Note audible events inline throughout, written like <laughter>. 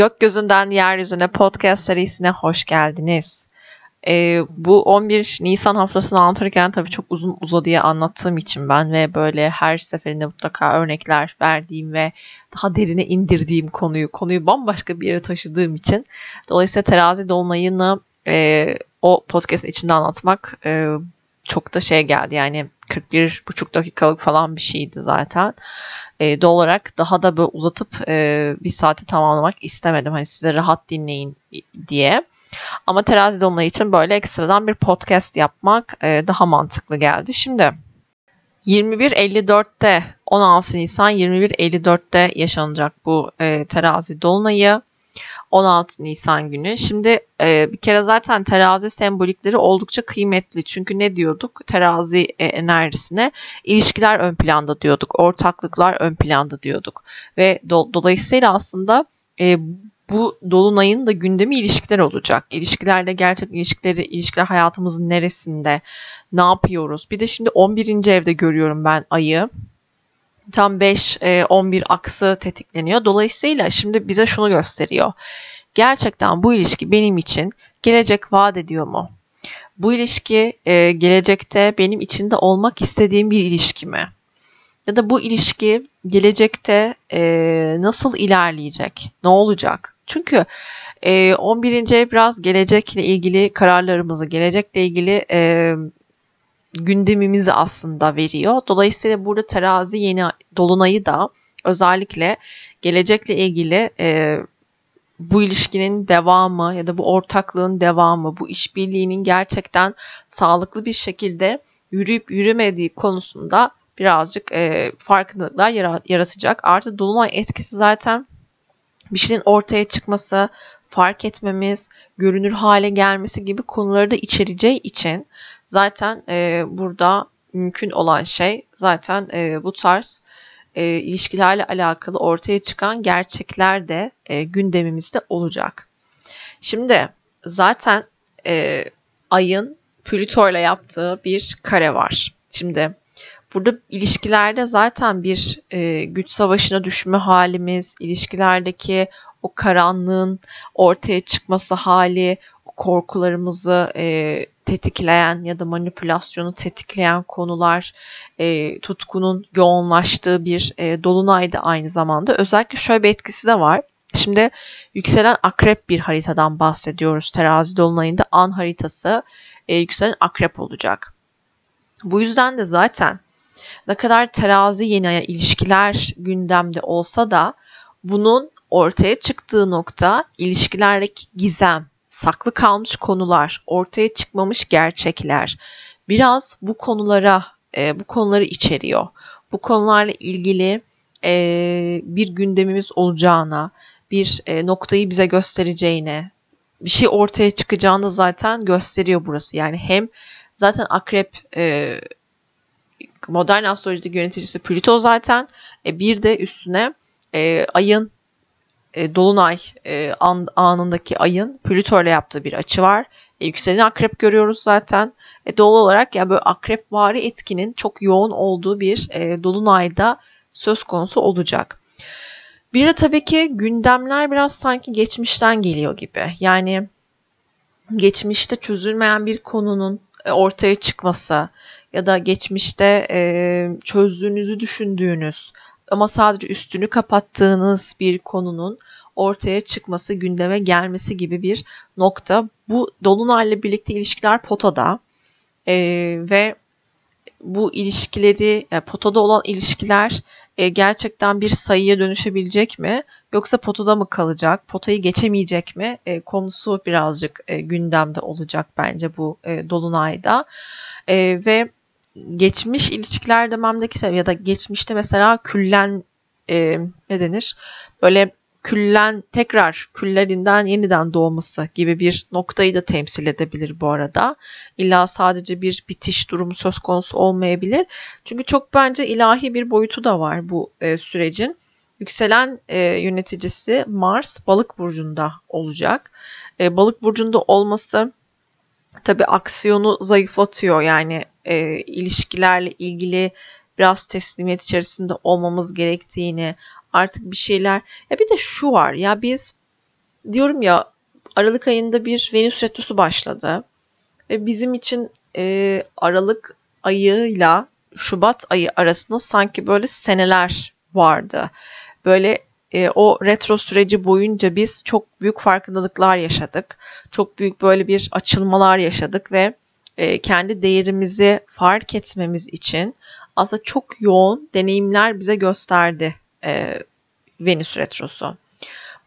Gökyüzünden Yeryüzüne podcast serisine hoş geldiniz. Ee, bu 11 Nisan haftasını anlatırken tabii çok uzun uzadıya anlattığım için ben ve böyle her seferinde mutlaka örnekler verdiğim ve daha derine indirdiğim konuyu, konuyu bambaşka bir yere taşıdığım için dolayısıyla terazi dolunayını e, o podcast içinde anlatmak e, çok da şey geldi yani 41,5 dakikalık falan bir şeydi zaten e, doğal olarak daha da böyle uzatıp e, bir saate tamamlamak istemedim. Hani size rahat dinleyin diye. Ama terazi dolunay için böyle ekstradan bir podcast yapmak e, daha mantıklı geldi. Şimdi 21.54'te 16 Nisan 21.54'te yaşanacak bu e, terazi dolunayı. 16 Nisan günü. Şimdi e, bir kere zaten terazi sembolikleri oldukça kıymetli. Çünkü ne diyorduk? Terazi e, enerjisine ilişkiler ön planda diyorduk. Ortaklıklar ön planda diyorduk. Ve do, dolayısıyla aslında e, bu dolunayın da gündemi ilişkiler olacak. İlişkilerle gerçek ilişkileri, ilişkiler hayatımızın neresinde, ne yapıyoruz? Bir de şimdi 11. evde görüyorum ben ayı tam 5-11 e, aksı tetikleniyor. Dolayısıyla şimdi bize şunu gösteriyor. Gerçekten bu ilişki benim için gelecek vaat ediyor mu? Bu ilişki e, gelecekte benim içinde olmak istediğim bir ilişki mi? Ya da bu ilişki gelecekte e, nasıl ilerleyecek? Ne olacak? Çünkü 11. ev biraz gelecekle ilgili kararlarımızı, gelecekle ilgili gündemimizi aslında veriyor. Dolayısıyla burada terazi yeni dolunayı da özellikle gelecekle ilgili e, bu ilişkinin devamı ya da bu ortaklığın devamı, bu işbirliğinin gerçekten sağlıklı bir şekilde yürüyüp yürümediği konusunda birazcık e, farkındalıklar yaratacak. Artı dolunay etkisi zaten bir şeyin ortaya çıkması, fark etmemiz, görünür hale gelmesi gibi konuları da içereceği için zaten e, burada mümkün olan şey zaten e, bu tarz e, ilişkilerle alakalı ortaya çıkan gerçekler de e, gündemimizde olacak. Şimdi zaten e, ayın Plüto ile yaptığı bir kare var. Şimdi burada ilişkilerde zaten bir e, güç savaşına düşme halimiz, ilişkilerdeki o karanlığın ortaya çıkması hali, korkularımızı e, tetikleyen ya da manipülasyonu tetikleyen konular, e, tutkunun yoğunlaştığı bir e, dolunaydı aynı zamanda. Özellikle şöyle bir etkisi de var. Şimdi yükselen akrep bir haritadan bahsediyoruz. Terazi dolunayında an haritası e, yükselen akrep olacak. Bu yüzden de zaten ne kadar terazi yeni ilişkiler gündemde olsa da bunun ortaya çıktığı nokta ilişkilerdeki gizem, saklı kalmış konular, ortaya çıkmamış gerçekler. Biraz bu konulara, e, bu konuları içeriyor. Bu konularla ilgili e, bir gündemimiz olacağına, bir e, noktayı bize göstereceğine, bir şey ortaya çıkacağını zaten gösteriyor burası. Yani hem zaten akrep e, modern astrolojide yöneticisi Plüto zaten e, bir de üstüne e, ayın e, Dolunay e, an, anındaki ayın Plüto ile yaptığı bir açı var. E, yükselen akrep görüyoruz zaten. E, doğal olarak ya yani böyle akrep vari etkinin çok yoğun olduğu bir e, Dolunay'da söz konusu olacak. Bir de tabii ki gündemler biraz sanki geçmişten geliyor gibi. Yani geçmişte çözülmeyen bir konunun e, ortaya çıkması ya da geçmişte e, çözdüğünüzü düşündüğünüz ama sadece üstünü kapattığınız bir konunun ortaya çıkması, gündeme gelmesi gibi bir nokta. Bu dolunayla birlikte ilişkiler potada e, ve bu ilişkileri, yani potada olan ilişkiler e, gerçekten bir sayıya dönüşebilecek mi? Yoksa potada mı kalacak? Potayı geçemeyecek mi? E, konusu birazcık e, gündemde olacak bence bu e, dolunayda. E, ve geçmiş ilişkiler dememdeki ya da geçmişte mesela küllen e, ne denir? Böyle küllen tekrar küllerinden yeniden doğması gibi bir noktayı da temsil edebilir bu arada. İlla sadece bir bitiş durumu söz konusu olmayabilir. Çünkü çok bence ilahi bir boyutu da var bu e, sürecin. Yükselen e, yöneticisi Mars balık burcunda olacak. E, balık burcunda olması tabi aksiyonu zayıflatıyor. Yani e, ilişkilerle ilgili biraz teslimiyet içerisinde olmamız gerektiğini, artık bir şeyler. Ya bir de şu var ya biz diyorum ya Aralık ayında bir Venüs retrosu başladı. Ve bizim için e, Aralık ayıyla Şubat ayı arasında sanki böyle seneler vardı. Böyle e, o retro süreci boyunca biz çok büyük farkındalıklar yaşadık. Çok büyük böyle bir açılmalar yaşadık ve e, kendi değerimizi fark etmemiz için aslında çok yoğun deneyimler bize gösterdi e, Venüs retrosu.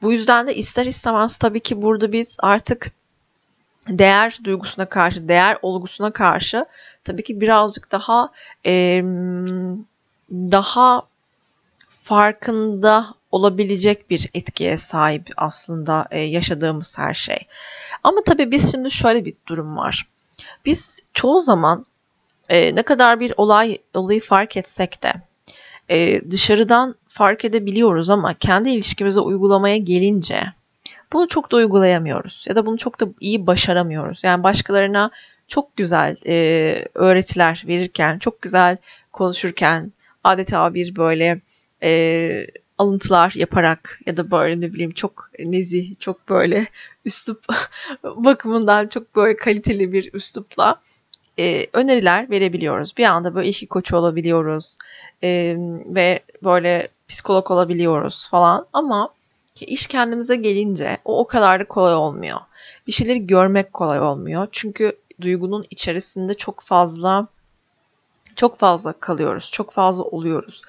Bu yüzden de ister istemez tabii ki burada biz artık değer duygusuna karşı, değer olgusuna karşı tabii ki birazcık daha e, daha farkında olabilecek bir etkiye sahip aslında e, yaşadığımız her şey. Ama tabii biz şimdi şöyle bir durum var. Biz çoğu zaman e, ne kadar bir olay olayı fark etsek de e, dışarıdan fark edebiliyoruz ama kendi ilişkimize uygulamaya gelince bunu çok da uygulayamıyoruz ya da bunu çok da iyi başaramıyoruz. Yani başkalarına çok güzel e, öğretiler verirken, çok güzel konuşurken adeta bir böyle e, alıntılar yaparak ya da böyle ne bileyim çok nezih, çok böyle <laughs> üslup <laughs> bakımından çok böyle kaliteli bir üslupla e, öneriler verebiliyoruz. Bir anda böyle ilişki koçu olabiliyoruz e, ve böyle psikolog olabiliyoruz falan ama iş kendimize gelince o o kadar da kolay olmuyor. Bir şeyleri görmek kolay olmuyor. Çünkü duygunun içerisinde çok fazla çok fazla kalıyoruz. Çok fazla oluyoruz.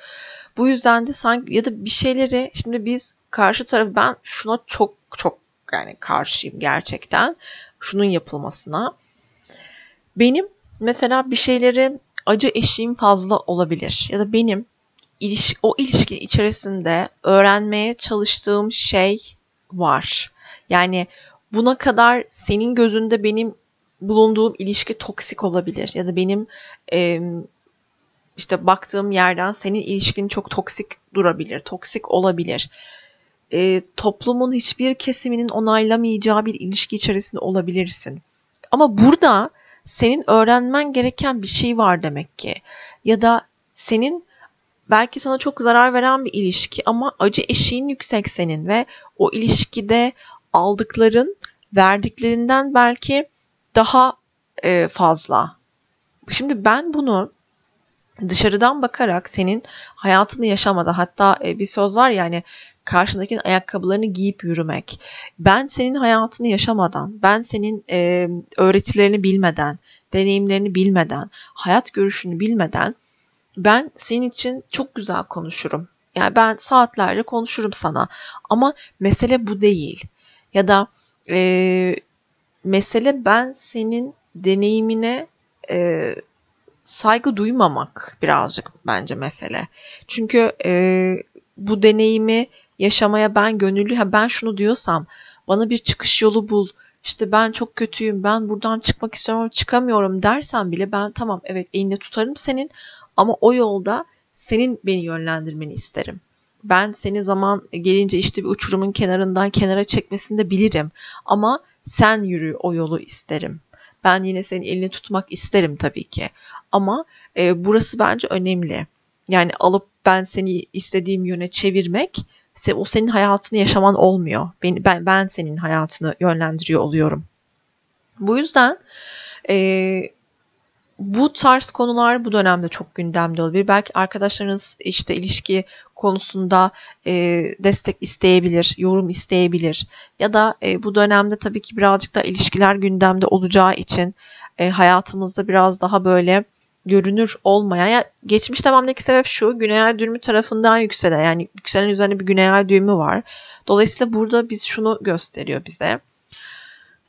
Bu yüzden de sanki ya da bir şeyleri şimdi biz karşı tarafı ben şuna çok çok yani karşıyım gerçekten. Şunun yapılmasına. Benim mesela bir şeyleri acı eşiğim fazla olabilir. Ya da benim iliş o ilişki içerisinde öğrenmeye çalıştığım şey var. Yani buna kadar senin gözünde benim bulunduğum ilişki toksik olabilir ya da benim e, işte baktığım yerden senin ilişkin çok toksik durabilir, toksik olabilir. E, toplumun hiçbir kesiminin onaylamayacağı bir ilişki içerisinde olabilirsin. Ama burada senin öğrenmen gereken bir şey var demek ki. Ya da senin belki sana çok zarar veren bir ilişki ama acı eşiğin yüksek senin ve o ilişkide aldıkların verdiklerinden belki daha e, fazla. Şimdi ben bunu dışarıdan bakarak senin hayatını yaşamada hatta e, bir söz var ya hani karşındakinin ayakkabılarını giyip yürümek. Ben senin hayatını yaşamadan, ben senin e, öğretilerini bilmeden, deneyimlerini bilmeden, hayat görüşünü bilmeden ben senin için çok güzel konuşurum. Yani ben saatlerce konuşurum sana ama mesele bu değil. Ya da e, mesele ben senin deneyimine e, saygı duymamak birazcık bence mesele. Çünkü e, bu deneyimi yaşamaya ben gönüllü, ha ben şunu diyorsam bana bir çıkış yolu bul, işte ben çok kötüyüm, ben buradan çıkmak istiyorum çıkamıyorum dersen bile ben tamam evet elini tutarım senin ama o yolda senin beni yönlendirmeni isterim. Ben seni zaman gelince işte bir uçurumun kenarından kenara çekmesini de bilirim. Ama sen yürü o yolu isterim. Ben yine senin elini tutmak isterim tabii ki. Ama e, burası bence önemli. Yani alıp ben seni istediğim yöne çevirmek o senin hayatını yaşaman olmuyor. Ben, ben, ben senin hayatını yönlendiriyor oluyorum. Bu yüzden e, bu tarz konular bu dönemde çok gündemde olabilir. Belki arkadaşlarınız işte ilişki konusunda e, destek isteyebilir, yorum isteyebilir. Ya da e, bu dönemde tabii ki birazcık da ilişkiler gündemde olacağı için e, hayatımızda biraz daha böyle görünür olmayan, ya geçmiş devamdaki sebep şu, güney ay düğümü tarafından yükselen, yani yükselen üzerinde bir güney ay düğümü var. Dolayısıyla burada biz şunu gösteriyor bize.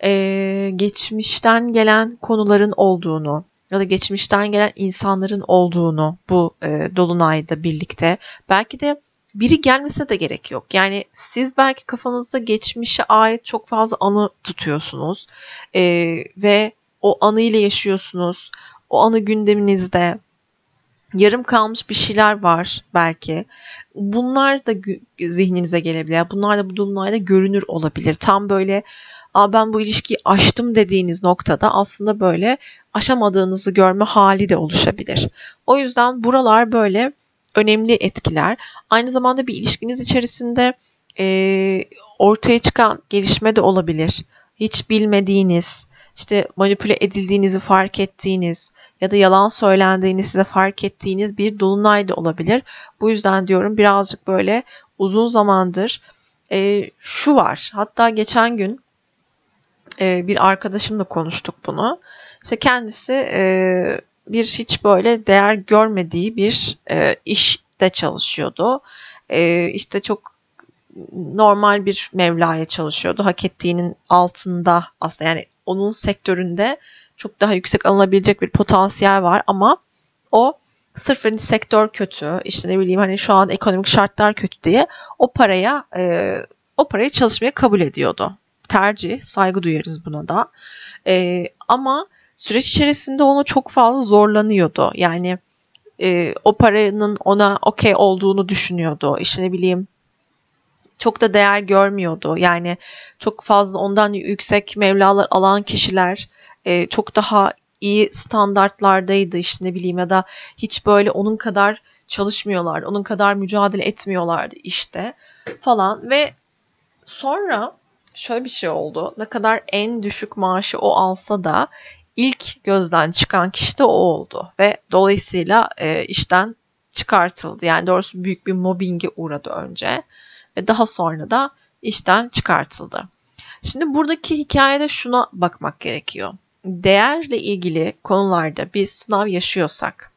Ee, geçmişten gelen konuların olduğunu, ya da geçmişten gelen insanların olduğunu bu e, dolunayda birlikte belki de biri gelmese de gerek yok. Yani siz belki kafanızda geçmişe ait çok fazla anı tutuyorsunuz e, ve o anıyla yaşıyorsunuz. O anı gündeminizde yarım kalmış bir şeyler var belki. Bunlar da zihninize gelebilir. Bunlar da bu dolunayda görünür olabilir. Tam böyle Aa, ben bu ilişkiyi aştım dediğiniz noktada aslında böyle aşamadığınızı görme hali de oluşabilir. O yüzden buralar böyle önemli etkiler. Aynı zamanda bir ilişkiniz içerisinde e, ortaya çıkan gelişme de olabilir. Hiç bilmediğiniz, işte manipüle edildiğinizi fark ettiğiniz ya da yalan söylendiğini size fark ettiğiniz bir dolunay da olabilir. Bu yüzden diyorum birazcık böyle uzun zamandır e, şu var. Hatta geçen gün e, bir arkadaşımla konuştuk bunu. İşte kendisi e, bir hiç böyle değer görmediği bir e, işte çalışıyordu. E, işte çok normal bir mevlaya çalışıyordu. Hak ettiğinin altında aslında yani onun sektöründe çok daha yüksek alınabilecek bir potansiyel var ama o sırf hani sektör kötü işte ne bileyim hani şu an ekonomik şartlar kötü diye o paraya e, o parayı çalışmaya kabul ediyordu. Tercih, saygı duyarız buna da. E, ama süreç içerisinde onu çok fazla zorlanıyordu. Yani e, o paranın ona okey olduğunu düşünüyordu. İşte ne bileyim çok da değer görmüyordu. Yani çok fazla ondan yüksek mevlalar alan kişiler e, çok daha iyi standartlardaydı işte ne bileyim ya da hiç böyle onun kadar çalışmıyorlardı. Onun kadar mücadele etmiyorlardı işte falan ve sonra şöyle bir şey oldu. Ne kadar en düşük maaşı o alsa da ilk gözden çıkan kişi de o oldu ve dolayısıyla e, işten çıkartıldı. Yani doğrusu büyük bir mobbinge uğradı önce ve daha sonra da işten çıkartıldı. Şimdi buradaki hikayede şuna bakmak gerekiyor. Değerle ilgili konularda bir sınav yaşıyorsak,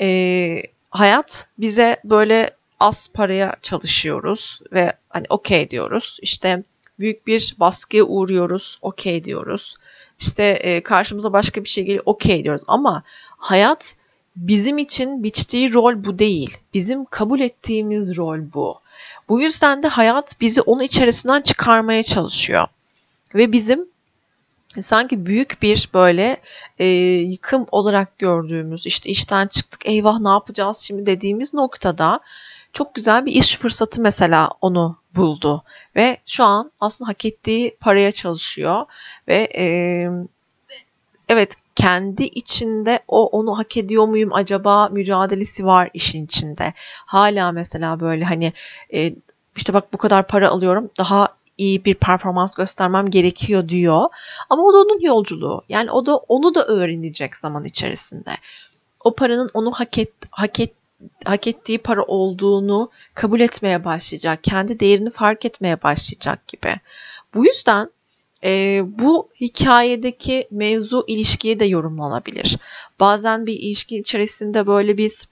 e, hayat bize böyle az paraya çalışıyoruz ve hani okey diyoruz. İşte büyük bir baskıya uğruyoruz, okey diyoruz. İşte e, karşımıza başka bir şey geliyor, okey diyoruz. Ama hayat bizim için biçtiği rol bu değil. Bizim kabul ettiğimiz rol bu. Bu yüzden de hayat bizi onun içerisinden çıkarmaya çalışıyor. Ve bizim sanki büyük bir böyle e, yıkım olarak gördüğümüz işte işten çıktık eyvah ne yapacağız şimdi dediğimiz noktada çok güzel bir iş fırsatı mesela onu buldu ve şu an aslında hak ettiği paraya çalışıyor ve e, evet kendi içinde o onu hak ediyor muyum acaba mücadelesi var işin içinde. Hala mesela böyle hani e, işte bak bu kadar para alıyorum daha iyi bir performans göstermem gerekiyor diyor. Ama o da onun yolculuğu. Yani o da onu da öğrenecek zaman içerisinde. O paranın onu hak et hak et hak ettiği para olduğunu kabul etmeye başlayacak. Kendi değerini fark etmeye başlayacak gibi. Bu yüzden e, bu hikayedeki mevzu ilişkiye de yorumlanabilir. Bazen bir ilişki içerisinde böyle biz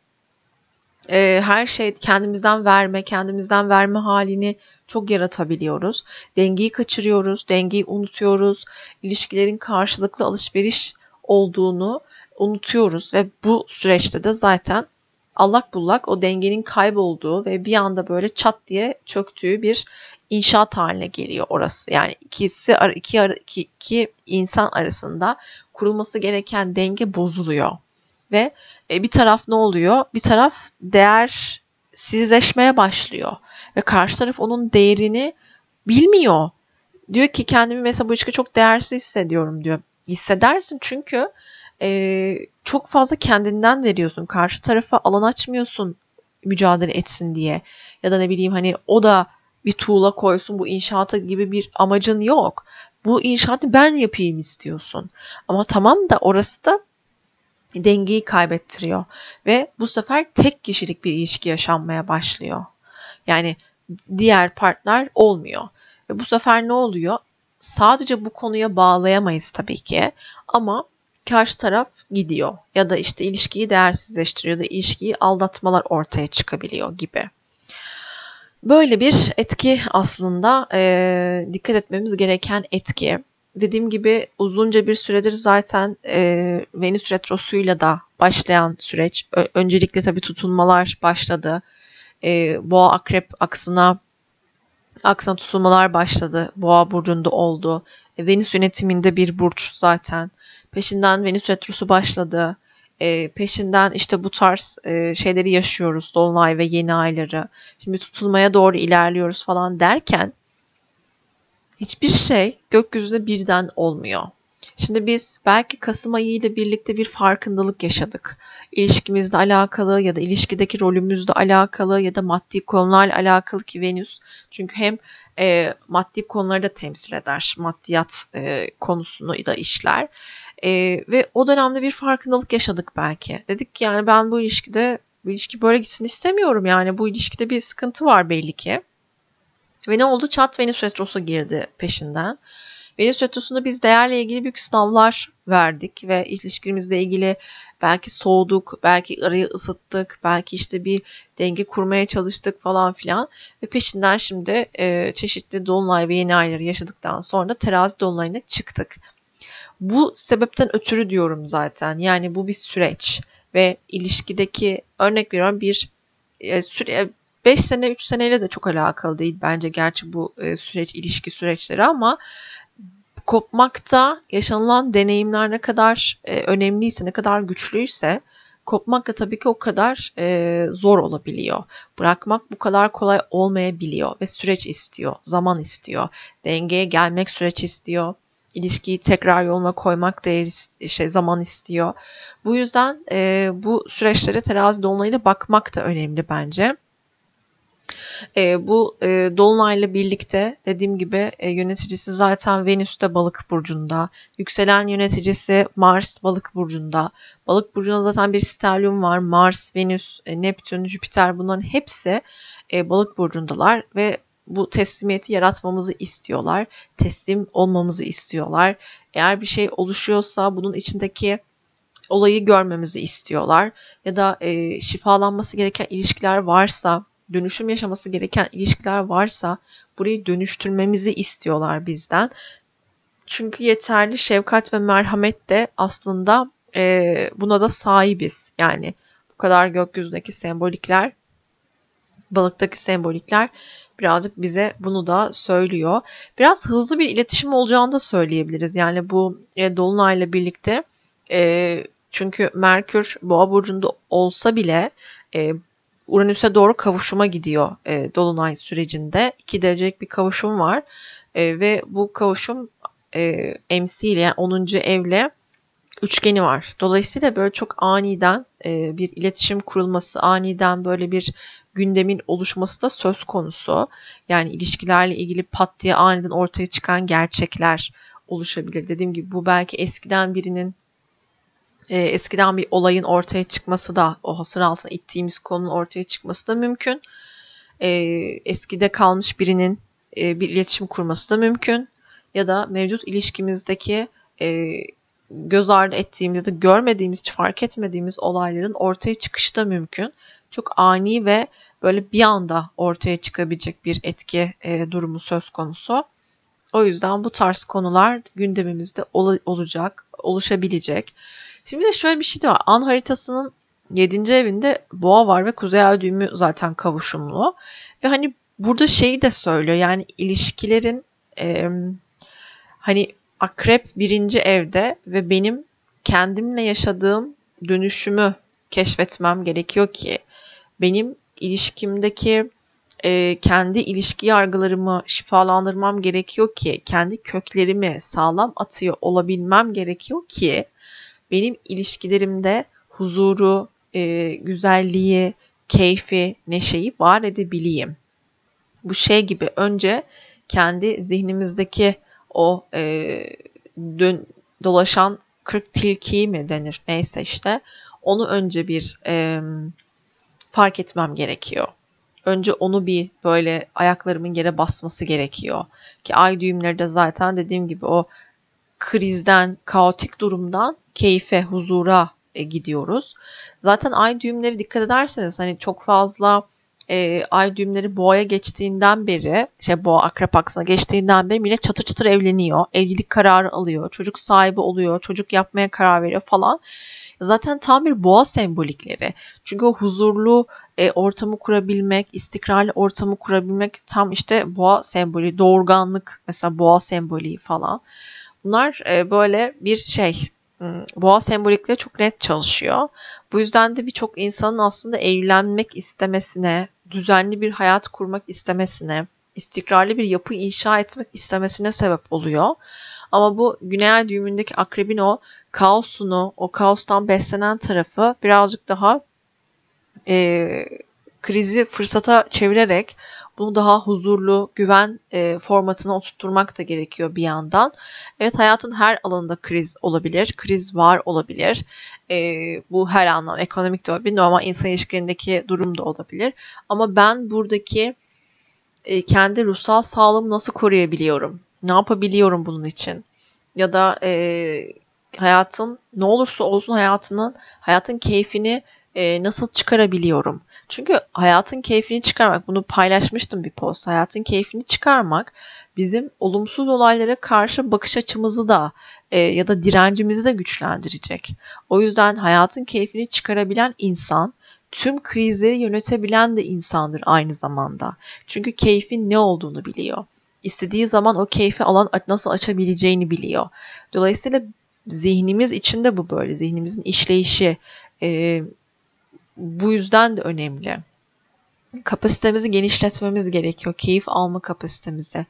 e, her şey kendimizden verme, kendimizden verme halini çok yaratabiliyoruz. Dengeyi kaçırıyoruz, dengeyi unutuyoruz. İlişkilerin karşılıklı alışveriş olduğunu unutuyoruz ve bu süreçte de zaten allak bullak o dengenin kaybolduğu ve bir anda böyle çat diye çöktüğü bir inşaat haline geliyor orası. Yani ikisi iki, iki, iki insan arasında kurulması gereken denge bozuluyor. Ve e, bir taraf ne oluyor? Bir taraf değersizleşmeye başlıyor. Ve karşı taraf onun değerini bilmiyor. Diyor ki kendimi mesela bu ilişkide çok değersiz hissediyorum diyor. Hissedersin çünkü e, çok fazla kendinden veriyorsun. Karşı tarafa alan açmıyorsun mücadele etsin diye. Ya da ne bileyim hani o da bir tuğla koysun bu inşaata gibi bir amacın yok. Bu inşaatı ben yapayım istiyorsun. Ama tamam da orası da dengeyi kaybettiriyor ve bu sefer tek kişilik bir ilişki yaşanmaya başlıyor. Yani diğer partner olmuyor. Ve bu sefer ne oluyor? Sadece bu konuya bağlayamayız tabii ki ama karşı taraf gidiyor ya da işte ilişkiyi değersizleştiriyor da ilişkiyi aldatmalar ortaya çıkabiliyor gibi. Böyle bir etki aslında e, dikkat etmemiz gereken etki. Dediğim gibi uzunca bir süredir zaten e, Venüs Retrosu'yla da başlayan süreç. Ö- öncelikle tabii tutulmalar başladı. E, Boğa Akrep aksına aksına tutulmalar başladı. Boğa burcunda oldu. E, Venüs yönetiminde bir burç zaten. Peşinden Venüs Retrosu başladı. E, peşinden işte bu tarz e, şeyleri yaşıyoruz. Dolunay ve yeni ayları. Şimdi tutulmaya doğru ilerliyoruz falan derken hiçbir şey gökyüzünde birden olmuyor. Şimdi biz belki Kasım ayı ile birlikte bir farkındalık yaşadık. İlişkimizle alakalı ya da ilişkideki rolümüzle alakalı ya da maddi konularla alakalı ki Venüs. Çünkü hem e, maddi konuları da temsil eder. Maddiyat e, konusunu da işler. E, ve o dönemde bir farkındalık yaşadık belki. Dedik ki yani ben bu ilişkide bu ilişki böyle gitsin istemiyorum yani bu ilişkide bir sıkıntı var belli ki. Ve ne oldu? Çat Venüs Retrosu girdi peşinden. Venüs Retrosu'nda biz değerle ilgili büyük sınavlar verdik ve ilişkimizle ilgili belki soğuduk, belki arayı ısıttık, belki işte bir denge kurmaya çalıştık falan filan. Ve peşinden şimdi e, çeşitli dolunay ve yeni ayları yaşadıktan sonra terazi dolunayına çıktık. Bu sebepten ötürü diyorum zaten. Yani bu bir süreç ve ilişkideki örnek veriyorum bir e, süre 5 sene 3 seneyle de çok alakalı değil bence gerçi bu e, süreç ilişki süreçleri ama kopmakta yaşanılan deneyimler ne kadar e, önemliyse, ne kadar güçlüyse kopmak da tabii ki o kadar e, zor olabiliyor. Bırakmak bu kadar kolay olmayabiliyor ve süreç istiyor, zaman istiyor. Dengeye gelmek süreç istiyor. İlişkiyi tekrar yoluna koymak da şey, zaman istiyor. Bu yüzden e, bu süreçlere terazi dolunayla bakmak da önemli bence. E, bu e, Dolunay'la birlikte dediğim gibi e, yöneticisi zaten Venüs'te balık burcunda. Yükselen yöneticisi Mars balık burcunda. Balık burcunda zaten bir sterlium var. Mars, Venüs, e, Neptün, Jüpiter bunların hepsi e, balık burcundalar ve bu teslimiyeti yaratmamızı istiyorlar. Teslim olmamızı istiyorlar. Eğer bir şey oluşuyorsa bunun içindeki olayı görmemizi istiyorlar. Ya da e, şifalanması gereken ilişkiler varsa dönüşüm yaşaması gereken ilişkiler varsa burayı dönüştürmemizi istiyorlar bizden. Çünkü yeterli şefkat ve merhamet de aslında e, buna da sahibiz. Yani bu kadar gökyüzündeki sembolikler, balıktaki sembolikler birazcık bize bunu da söylüyor. Biraz hızlı bir iletişim olacağını da söyleyebiliriz. Yani bu e, Dolunay'la birlikte e, çünkü Merkür Boğa burcunda olsa bile e, Uranüs'e doğru kavuşuma gidiyor e, Dolunay sürecinde. 2 derecelik bir kavuşum var e, ve bu kavuşum e, MC ile yani 10. evle üçgeni var. Dolayısıyla böyle çok aniden e, bir iletişim kurulması, aniden böyle bir gündemin oluşması da söz konusu. Yani ilişkilerle ilgili pat diye aniden ortaya çıkan gerçekler oluşabilir. Dediğim gibi bu belki eskiden birinin e, eskiden bir olayın ortaya çıkması da o hasır altına ittiğimiz konunun ortaya çıkması da mümkün. E, eskide kalmış birinin e, bir iletişim kurması da mümkün. Ya da mevcut ilişkimizdeki e, göz ardı ettiğimiz ya da görmediğimiz, fark etmediğimiz olayların ortaya çıkışı da mümkün. Çok ani ve böyle bir anda ortaya çıkabilecek bir etki e, durumu söz konusu. O yüzden bu tarz konular gündemimizde ol- olacak, oluşabilecek. Şimdi de şöyle bir şey de var. An haritasının 7. evinde boğa var ve kuzey ay düğümü zaten kavuşumlu. Ve hani burada şeyi de söylüyor. Yani ilişkilerin e, hani akrep birinci evde ve benim kendimle yaşadığım dönüşümü keşfetmem gerekiyor ki benim ilişkimdeki e, kendi ilişki yargılarımı şifalandırmam gerekiyor ki kendi köklerimi sağlam atıyor olabilmem gerekiyor ki benim ilişkilerimde huzuru, e, güzelliği, keyfi, neşeyi var edebileyim. Bu şey gibi önce kendi zihnimizdeki o e, dön, dolaşan kırk tilki mi denir neyse işte onu önce bir e, fark etmem gerekiyor. Önce onu bir böyle ayaklarımın yere basması gerekiyor. Ki ay düğümleri de zaten dediğim gibi o krizden, kaotik durumdan keyfe, huzura e, gidiyoruz. Zaten ay düğümleri dikkat ederseniz hani çok fazla e, ay düğümleri boğaya geçtiğinden beri, şey boğa akrep aksına geçtiğinden beri millet çatır çatır evleniyor. Evlilik kararı alıyor. Çocuk sahibi oluyor. Çocuk yapmaya karar veriyor falan. Zaten tam bir boğa sembolikleri. Çünkü o huzurlu e, ortamı kurabilmek, istikrarlı ortamı kurabilmek tam işte boğa sembolü, doğurganlık mesela boğa sembolü falan. Bunlar e, böyle bir şey boğa sembolikleri çok net çalışıyor. Bu yüzden de birçok insanın aslında evlenmek istemesine, düzenli bir hayat kurmak istemesine, istikrarlı bir yapı inşa etmek istemesine sebep oluyor. Ama bu güney ay düğümündeki akrebin o kaosunu, o kaostan beslenen tarafı birazcık daha e, krizi fırsata çevirerek bunu daha huzurlu, güven e, formatına oturtturmak da gerekiyor bir yandan. Evet hayatın her alanında kriz olabilir, kriz var olabilir. E, bu her anlam, ekonomik de olabilir, normal insan ilişkilerindeki durum da olabilir. Ama ben buradaki e, kendi ruhsal sağlığımı nasıl koruyabiliyorum? Ne yapabiliyorum bunun için? Ya da e, hayatın ne olursa olsun hayatının hayatın keyfini e, nasıl çıkarabiliyorum? Çünkü hayatın keyfini çıkarmak, bunu paylaşmıştım bir post. Hayatın keyfini çıkarmak bizim olumsuz olaylara karşı bakış açımızı da e, ya da direncimizi de güçlendirecek. O yüzden hayatın keyfini çıkarabilen insan tüm krizleri yönetebilen de insandır aynı zamanda. Çünkü keyfin ne olduğunu biliyor. İstediği zaman o keyfi alan nasıl açabileceğini biliyor. Dolayısıyla zihnimiz içinde bu böyle. Zihnimizin işleyişi e, bu yüzden de önemli. Kapasitemizi genişletmemiz gerekiyor. Keyif alma kapasitemizi.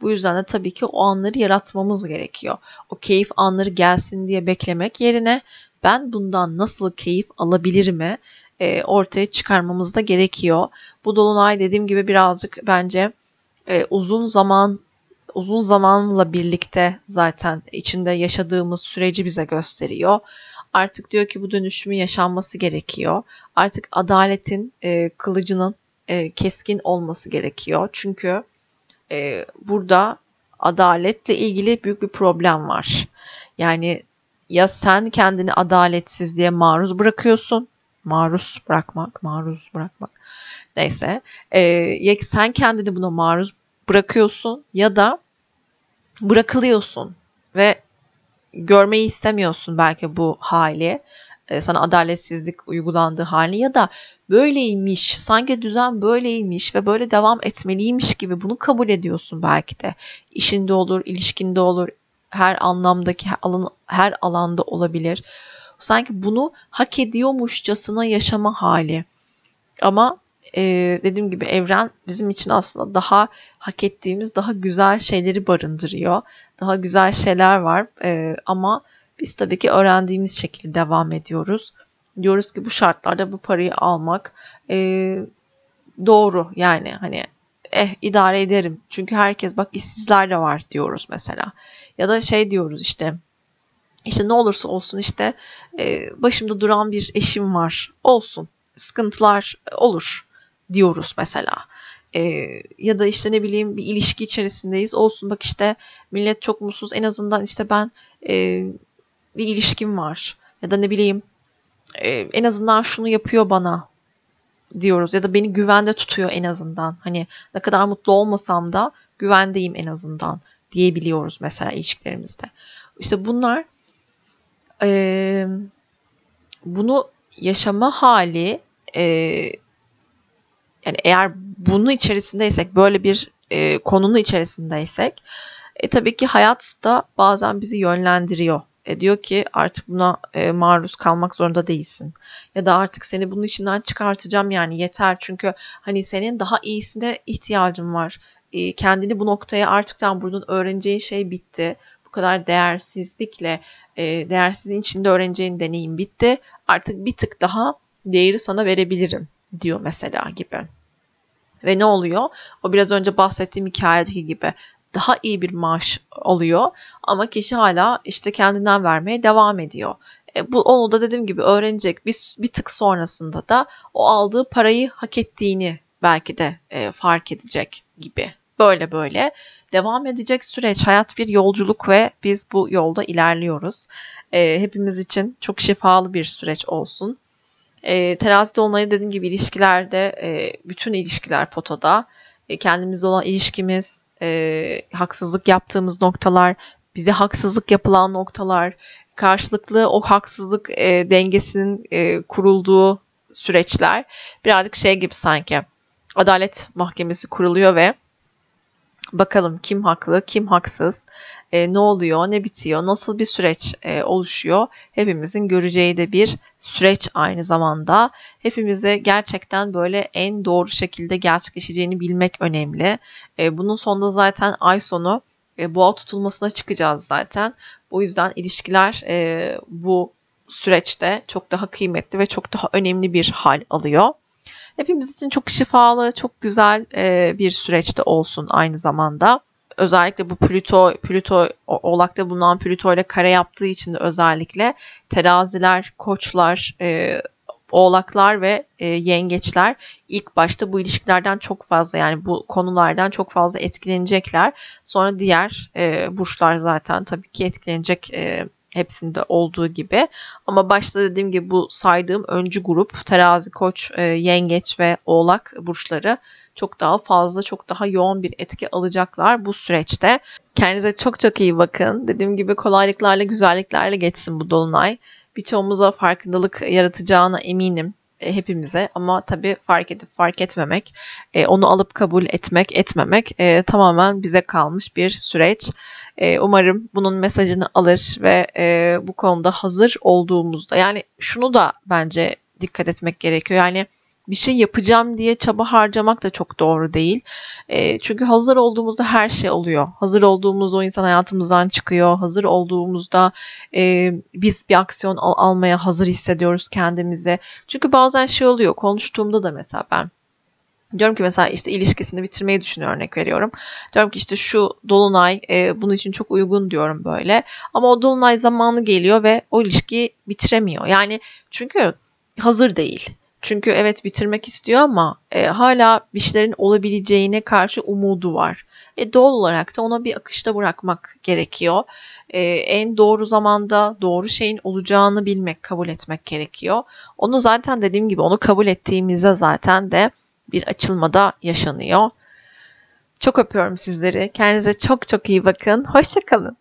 Bu yüzden de tabii ki o anları yaratmamız gerekiyor. O keyif anları gelsin diye beklemek yerine ben bundan nasıl keyif alabilirim e, ortaya çıkarmamız da gerekiyor. Bu dolunay dediğim gibi birazcık bence e, uzun zaman uzun zamanla birlikte zaten içinde yaşadığımız süreci bize gösteriyor. Artık diyor ki bu dönüşümün yaşanması gerekiyor. Artık adaletin e, kılıcının e, keskin olması gerekiyor. Çünkü e, burada adaletle ilgili büyük bir problem var. Yani ya sen kendini adaletsizliğe maruz bırakıyorsun. Maruz bırakmak, maruz bırakmak. Neyse. E, ya sen kendini buna maruz bırakıyorsun ya da bırakılıyorsun ve görmeyi istemiyorsun belki bu hali. E, sana adaletsizlik uygulandığı hali ya da böyleymiş, sanki düzen böyleymiş ve böyle devam etmeliymiş gibi bunu kabul ediyorsun belki de. İşinde olur, ilişkinde olur, her anlamdaki her, alan, her alanda olabilir. Sanki bunu hak ediyormuşçasına yaşama hali. Ama e, dediğim gibi evren bizim için aslında daha hak ettiğimiz daha güzel şeyleri barındırıyor. Daha güzel şeyler var e, ama biz tabii ki öğrendiğimiz şekilde devam ediyoruz. Diyoruz ki bu şartlarda bu parayı almak e, doğru yani hani eh idare ederim. Çünkü herkes bak işsizler de var diyoruz mesela. Ya da şey diyoruz işte işte ne olursa olsun işte başımda duran bir eşim var. Olsun. Sıkıntılar olur diyoruz mesela. E, ya da işte ne bileyim bir ilişki içerisindeyiz. Olsun bak işte millet çok mutsuz. En azından işte ben e, bir ilişkim var. Ya da ne bileyim e, en azından şunu yapıyor bana diyoruz. Ya da beni güvende tutuyor en azından. Hani ne kadar mutlu olmasam da güvendeyim en azından diyebiliyoruz mesela ilişkilerimizde. İşte bunlar e, bunu yaşama hali e, yani eğer bunun içerisindeysek böyle bir e, konunun içerisindeysek e, tabii ki hayat da bazen bizi yönlendiriyor. E, diyor ki artık buna e, maruz kalmak zorunda değilsin. Ya da artık seni bunun içinden çıkartacağım yani yeter. Çünkü hani senin daha iyisine ihtiyacın var. E, kendini bu noktaya artık tam buradan öğreneceğin şey bitti. Bu kadar değersizlikle, e, değersizliğin içinde öğreneceğin deneyim bitti. Artık bir tık daha değeri sana verebilirim diyor mesela gibi. Ve ne oluyor? O biraz önce bahsettiğim hikayedeki gibi daha iyi bir maaş alıyor ama kişi hala işte kendinden vermeye devam ediyor. E, bu onu da dediğim gibi öğrenecek bir, bir tık sonrasında da o aldığı parayı hak ettiğini belki de e, fark edecek gibi. Böyle böyle devam edecek süreç hayat bir yolculuk ve biz bu yolda ilerliyoruz. E, hepimiz için çok şifalı bir süreç olsun. E, terazi dolunayı dediğim gibi ilişkilerde e, bütün ilişkiler potada. E, kendimizle olan ilişkimiz, e, haksızlık yaptığımız noktalar, bize haksızlık yapılan noktalar, karşılıklı o haksızlık e, dengesinin e, kurulduğu süreçler birazcık şey gibi sanki adalet mahkemesi kuruluyor ve bakalım kim haklı, kim haksız, e, ne oluyor, ne bitiyor, nasıl bir süreç e, oluşuyor. Hepimizin göreceği de bir süreç aynı zamanda. Hepimize gerçekten böyle en doğru şekilde gerçekleşeceğini bilmek önemli. E, bunun sonunda zaten ay sonu e, boğa tutulmasına çıkacağız zaten. Bu yüzden ilişkiler e, bu süreçte çok daha kıymetli ve çok daha önemli bir hal alıyor. Hepimiz için çok şifalı, çok güzel e, bir süreçte olsun aynı zamanda. Özellikle bu Plüto, Plüto Oğlak'ta bulunan Plüto ile kare yaptığı için de özellikle teraziler, koçlar, e, oğlaklar ve e, yengeçler ilk başta bu ilişkilerden çok fazla yani bu konulardan çok fazla etkilenecekler. Sonra diğer e, burçlar zaten tabii ki etkilenecek e, hepsinde olduğu gibi. Ama başta dediğim gibi bu saydığım öncü grup terazi, koç, e, yengeç ve oğlak burçları çok daha fazla, çok daha yoğun bir etki alacaklar bu süreçte. Kendinize çok çok iyi bakın. Dediğim gibi kolaylıklarla, güzelliklerle geçsin bu dolunay. Birçoğumuza farkındalık yaratacağına eminim e, hepimize ama tabii fark edip fark etmemek, e, onu alıp kabul etmek, etmemek tamamen bize kalmış bir süreç. E, umarım bunun mesajını alır ve e, bu konuda hazır olduğumuzda yani şunu da bence dikkat etmek gerekiyor. Yani bir şey yapacağım diye çaba harcamak da çok doğru değil. E, çünkü hazır olduğumuzda her şey oluyor. Hazır olduğumuzda o insan hayatımızdan çıkıyor. Hazır olduğumuzda e, biz bir aksiyon al- almaya hazır hissediyoruz kendimizi. Çünkü bazen şey oluyor. Konuştuğumda da mesela ben Diyorum ki mesela işte ilişkisini bitirmeyi düşünüyor örnek veriyorum. Diyorum ki işte şu dolunay e, bunun için çok uygun diyorum böyle. Ama o dolunay zamanı geliyor ve o ilişkiyi bitiremiyor. Yani çünkü hazır değil. Çünkü evet bitirmek istiyor ama e, hala bir şeylerin olabileceğine karşı umudu var. E, doğal olarak da ona bir akışta bırakmak gerekiyor. E, en doğru zamanda doğru şeyin olacağını bilmek, kabul etmek gerekiyor. Onu zaten dediğim gibi onu kabul ettiğimizde zaten de bir açılmada yaşanıyor. Çok öpüyorum sizleri. Kendinize çok çok iyi bakın. Hoşçakalın.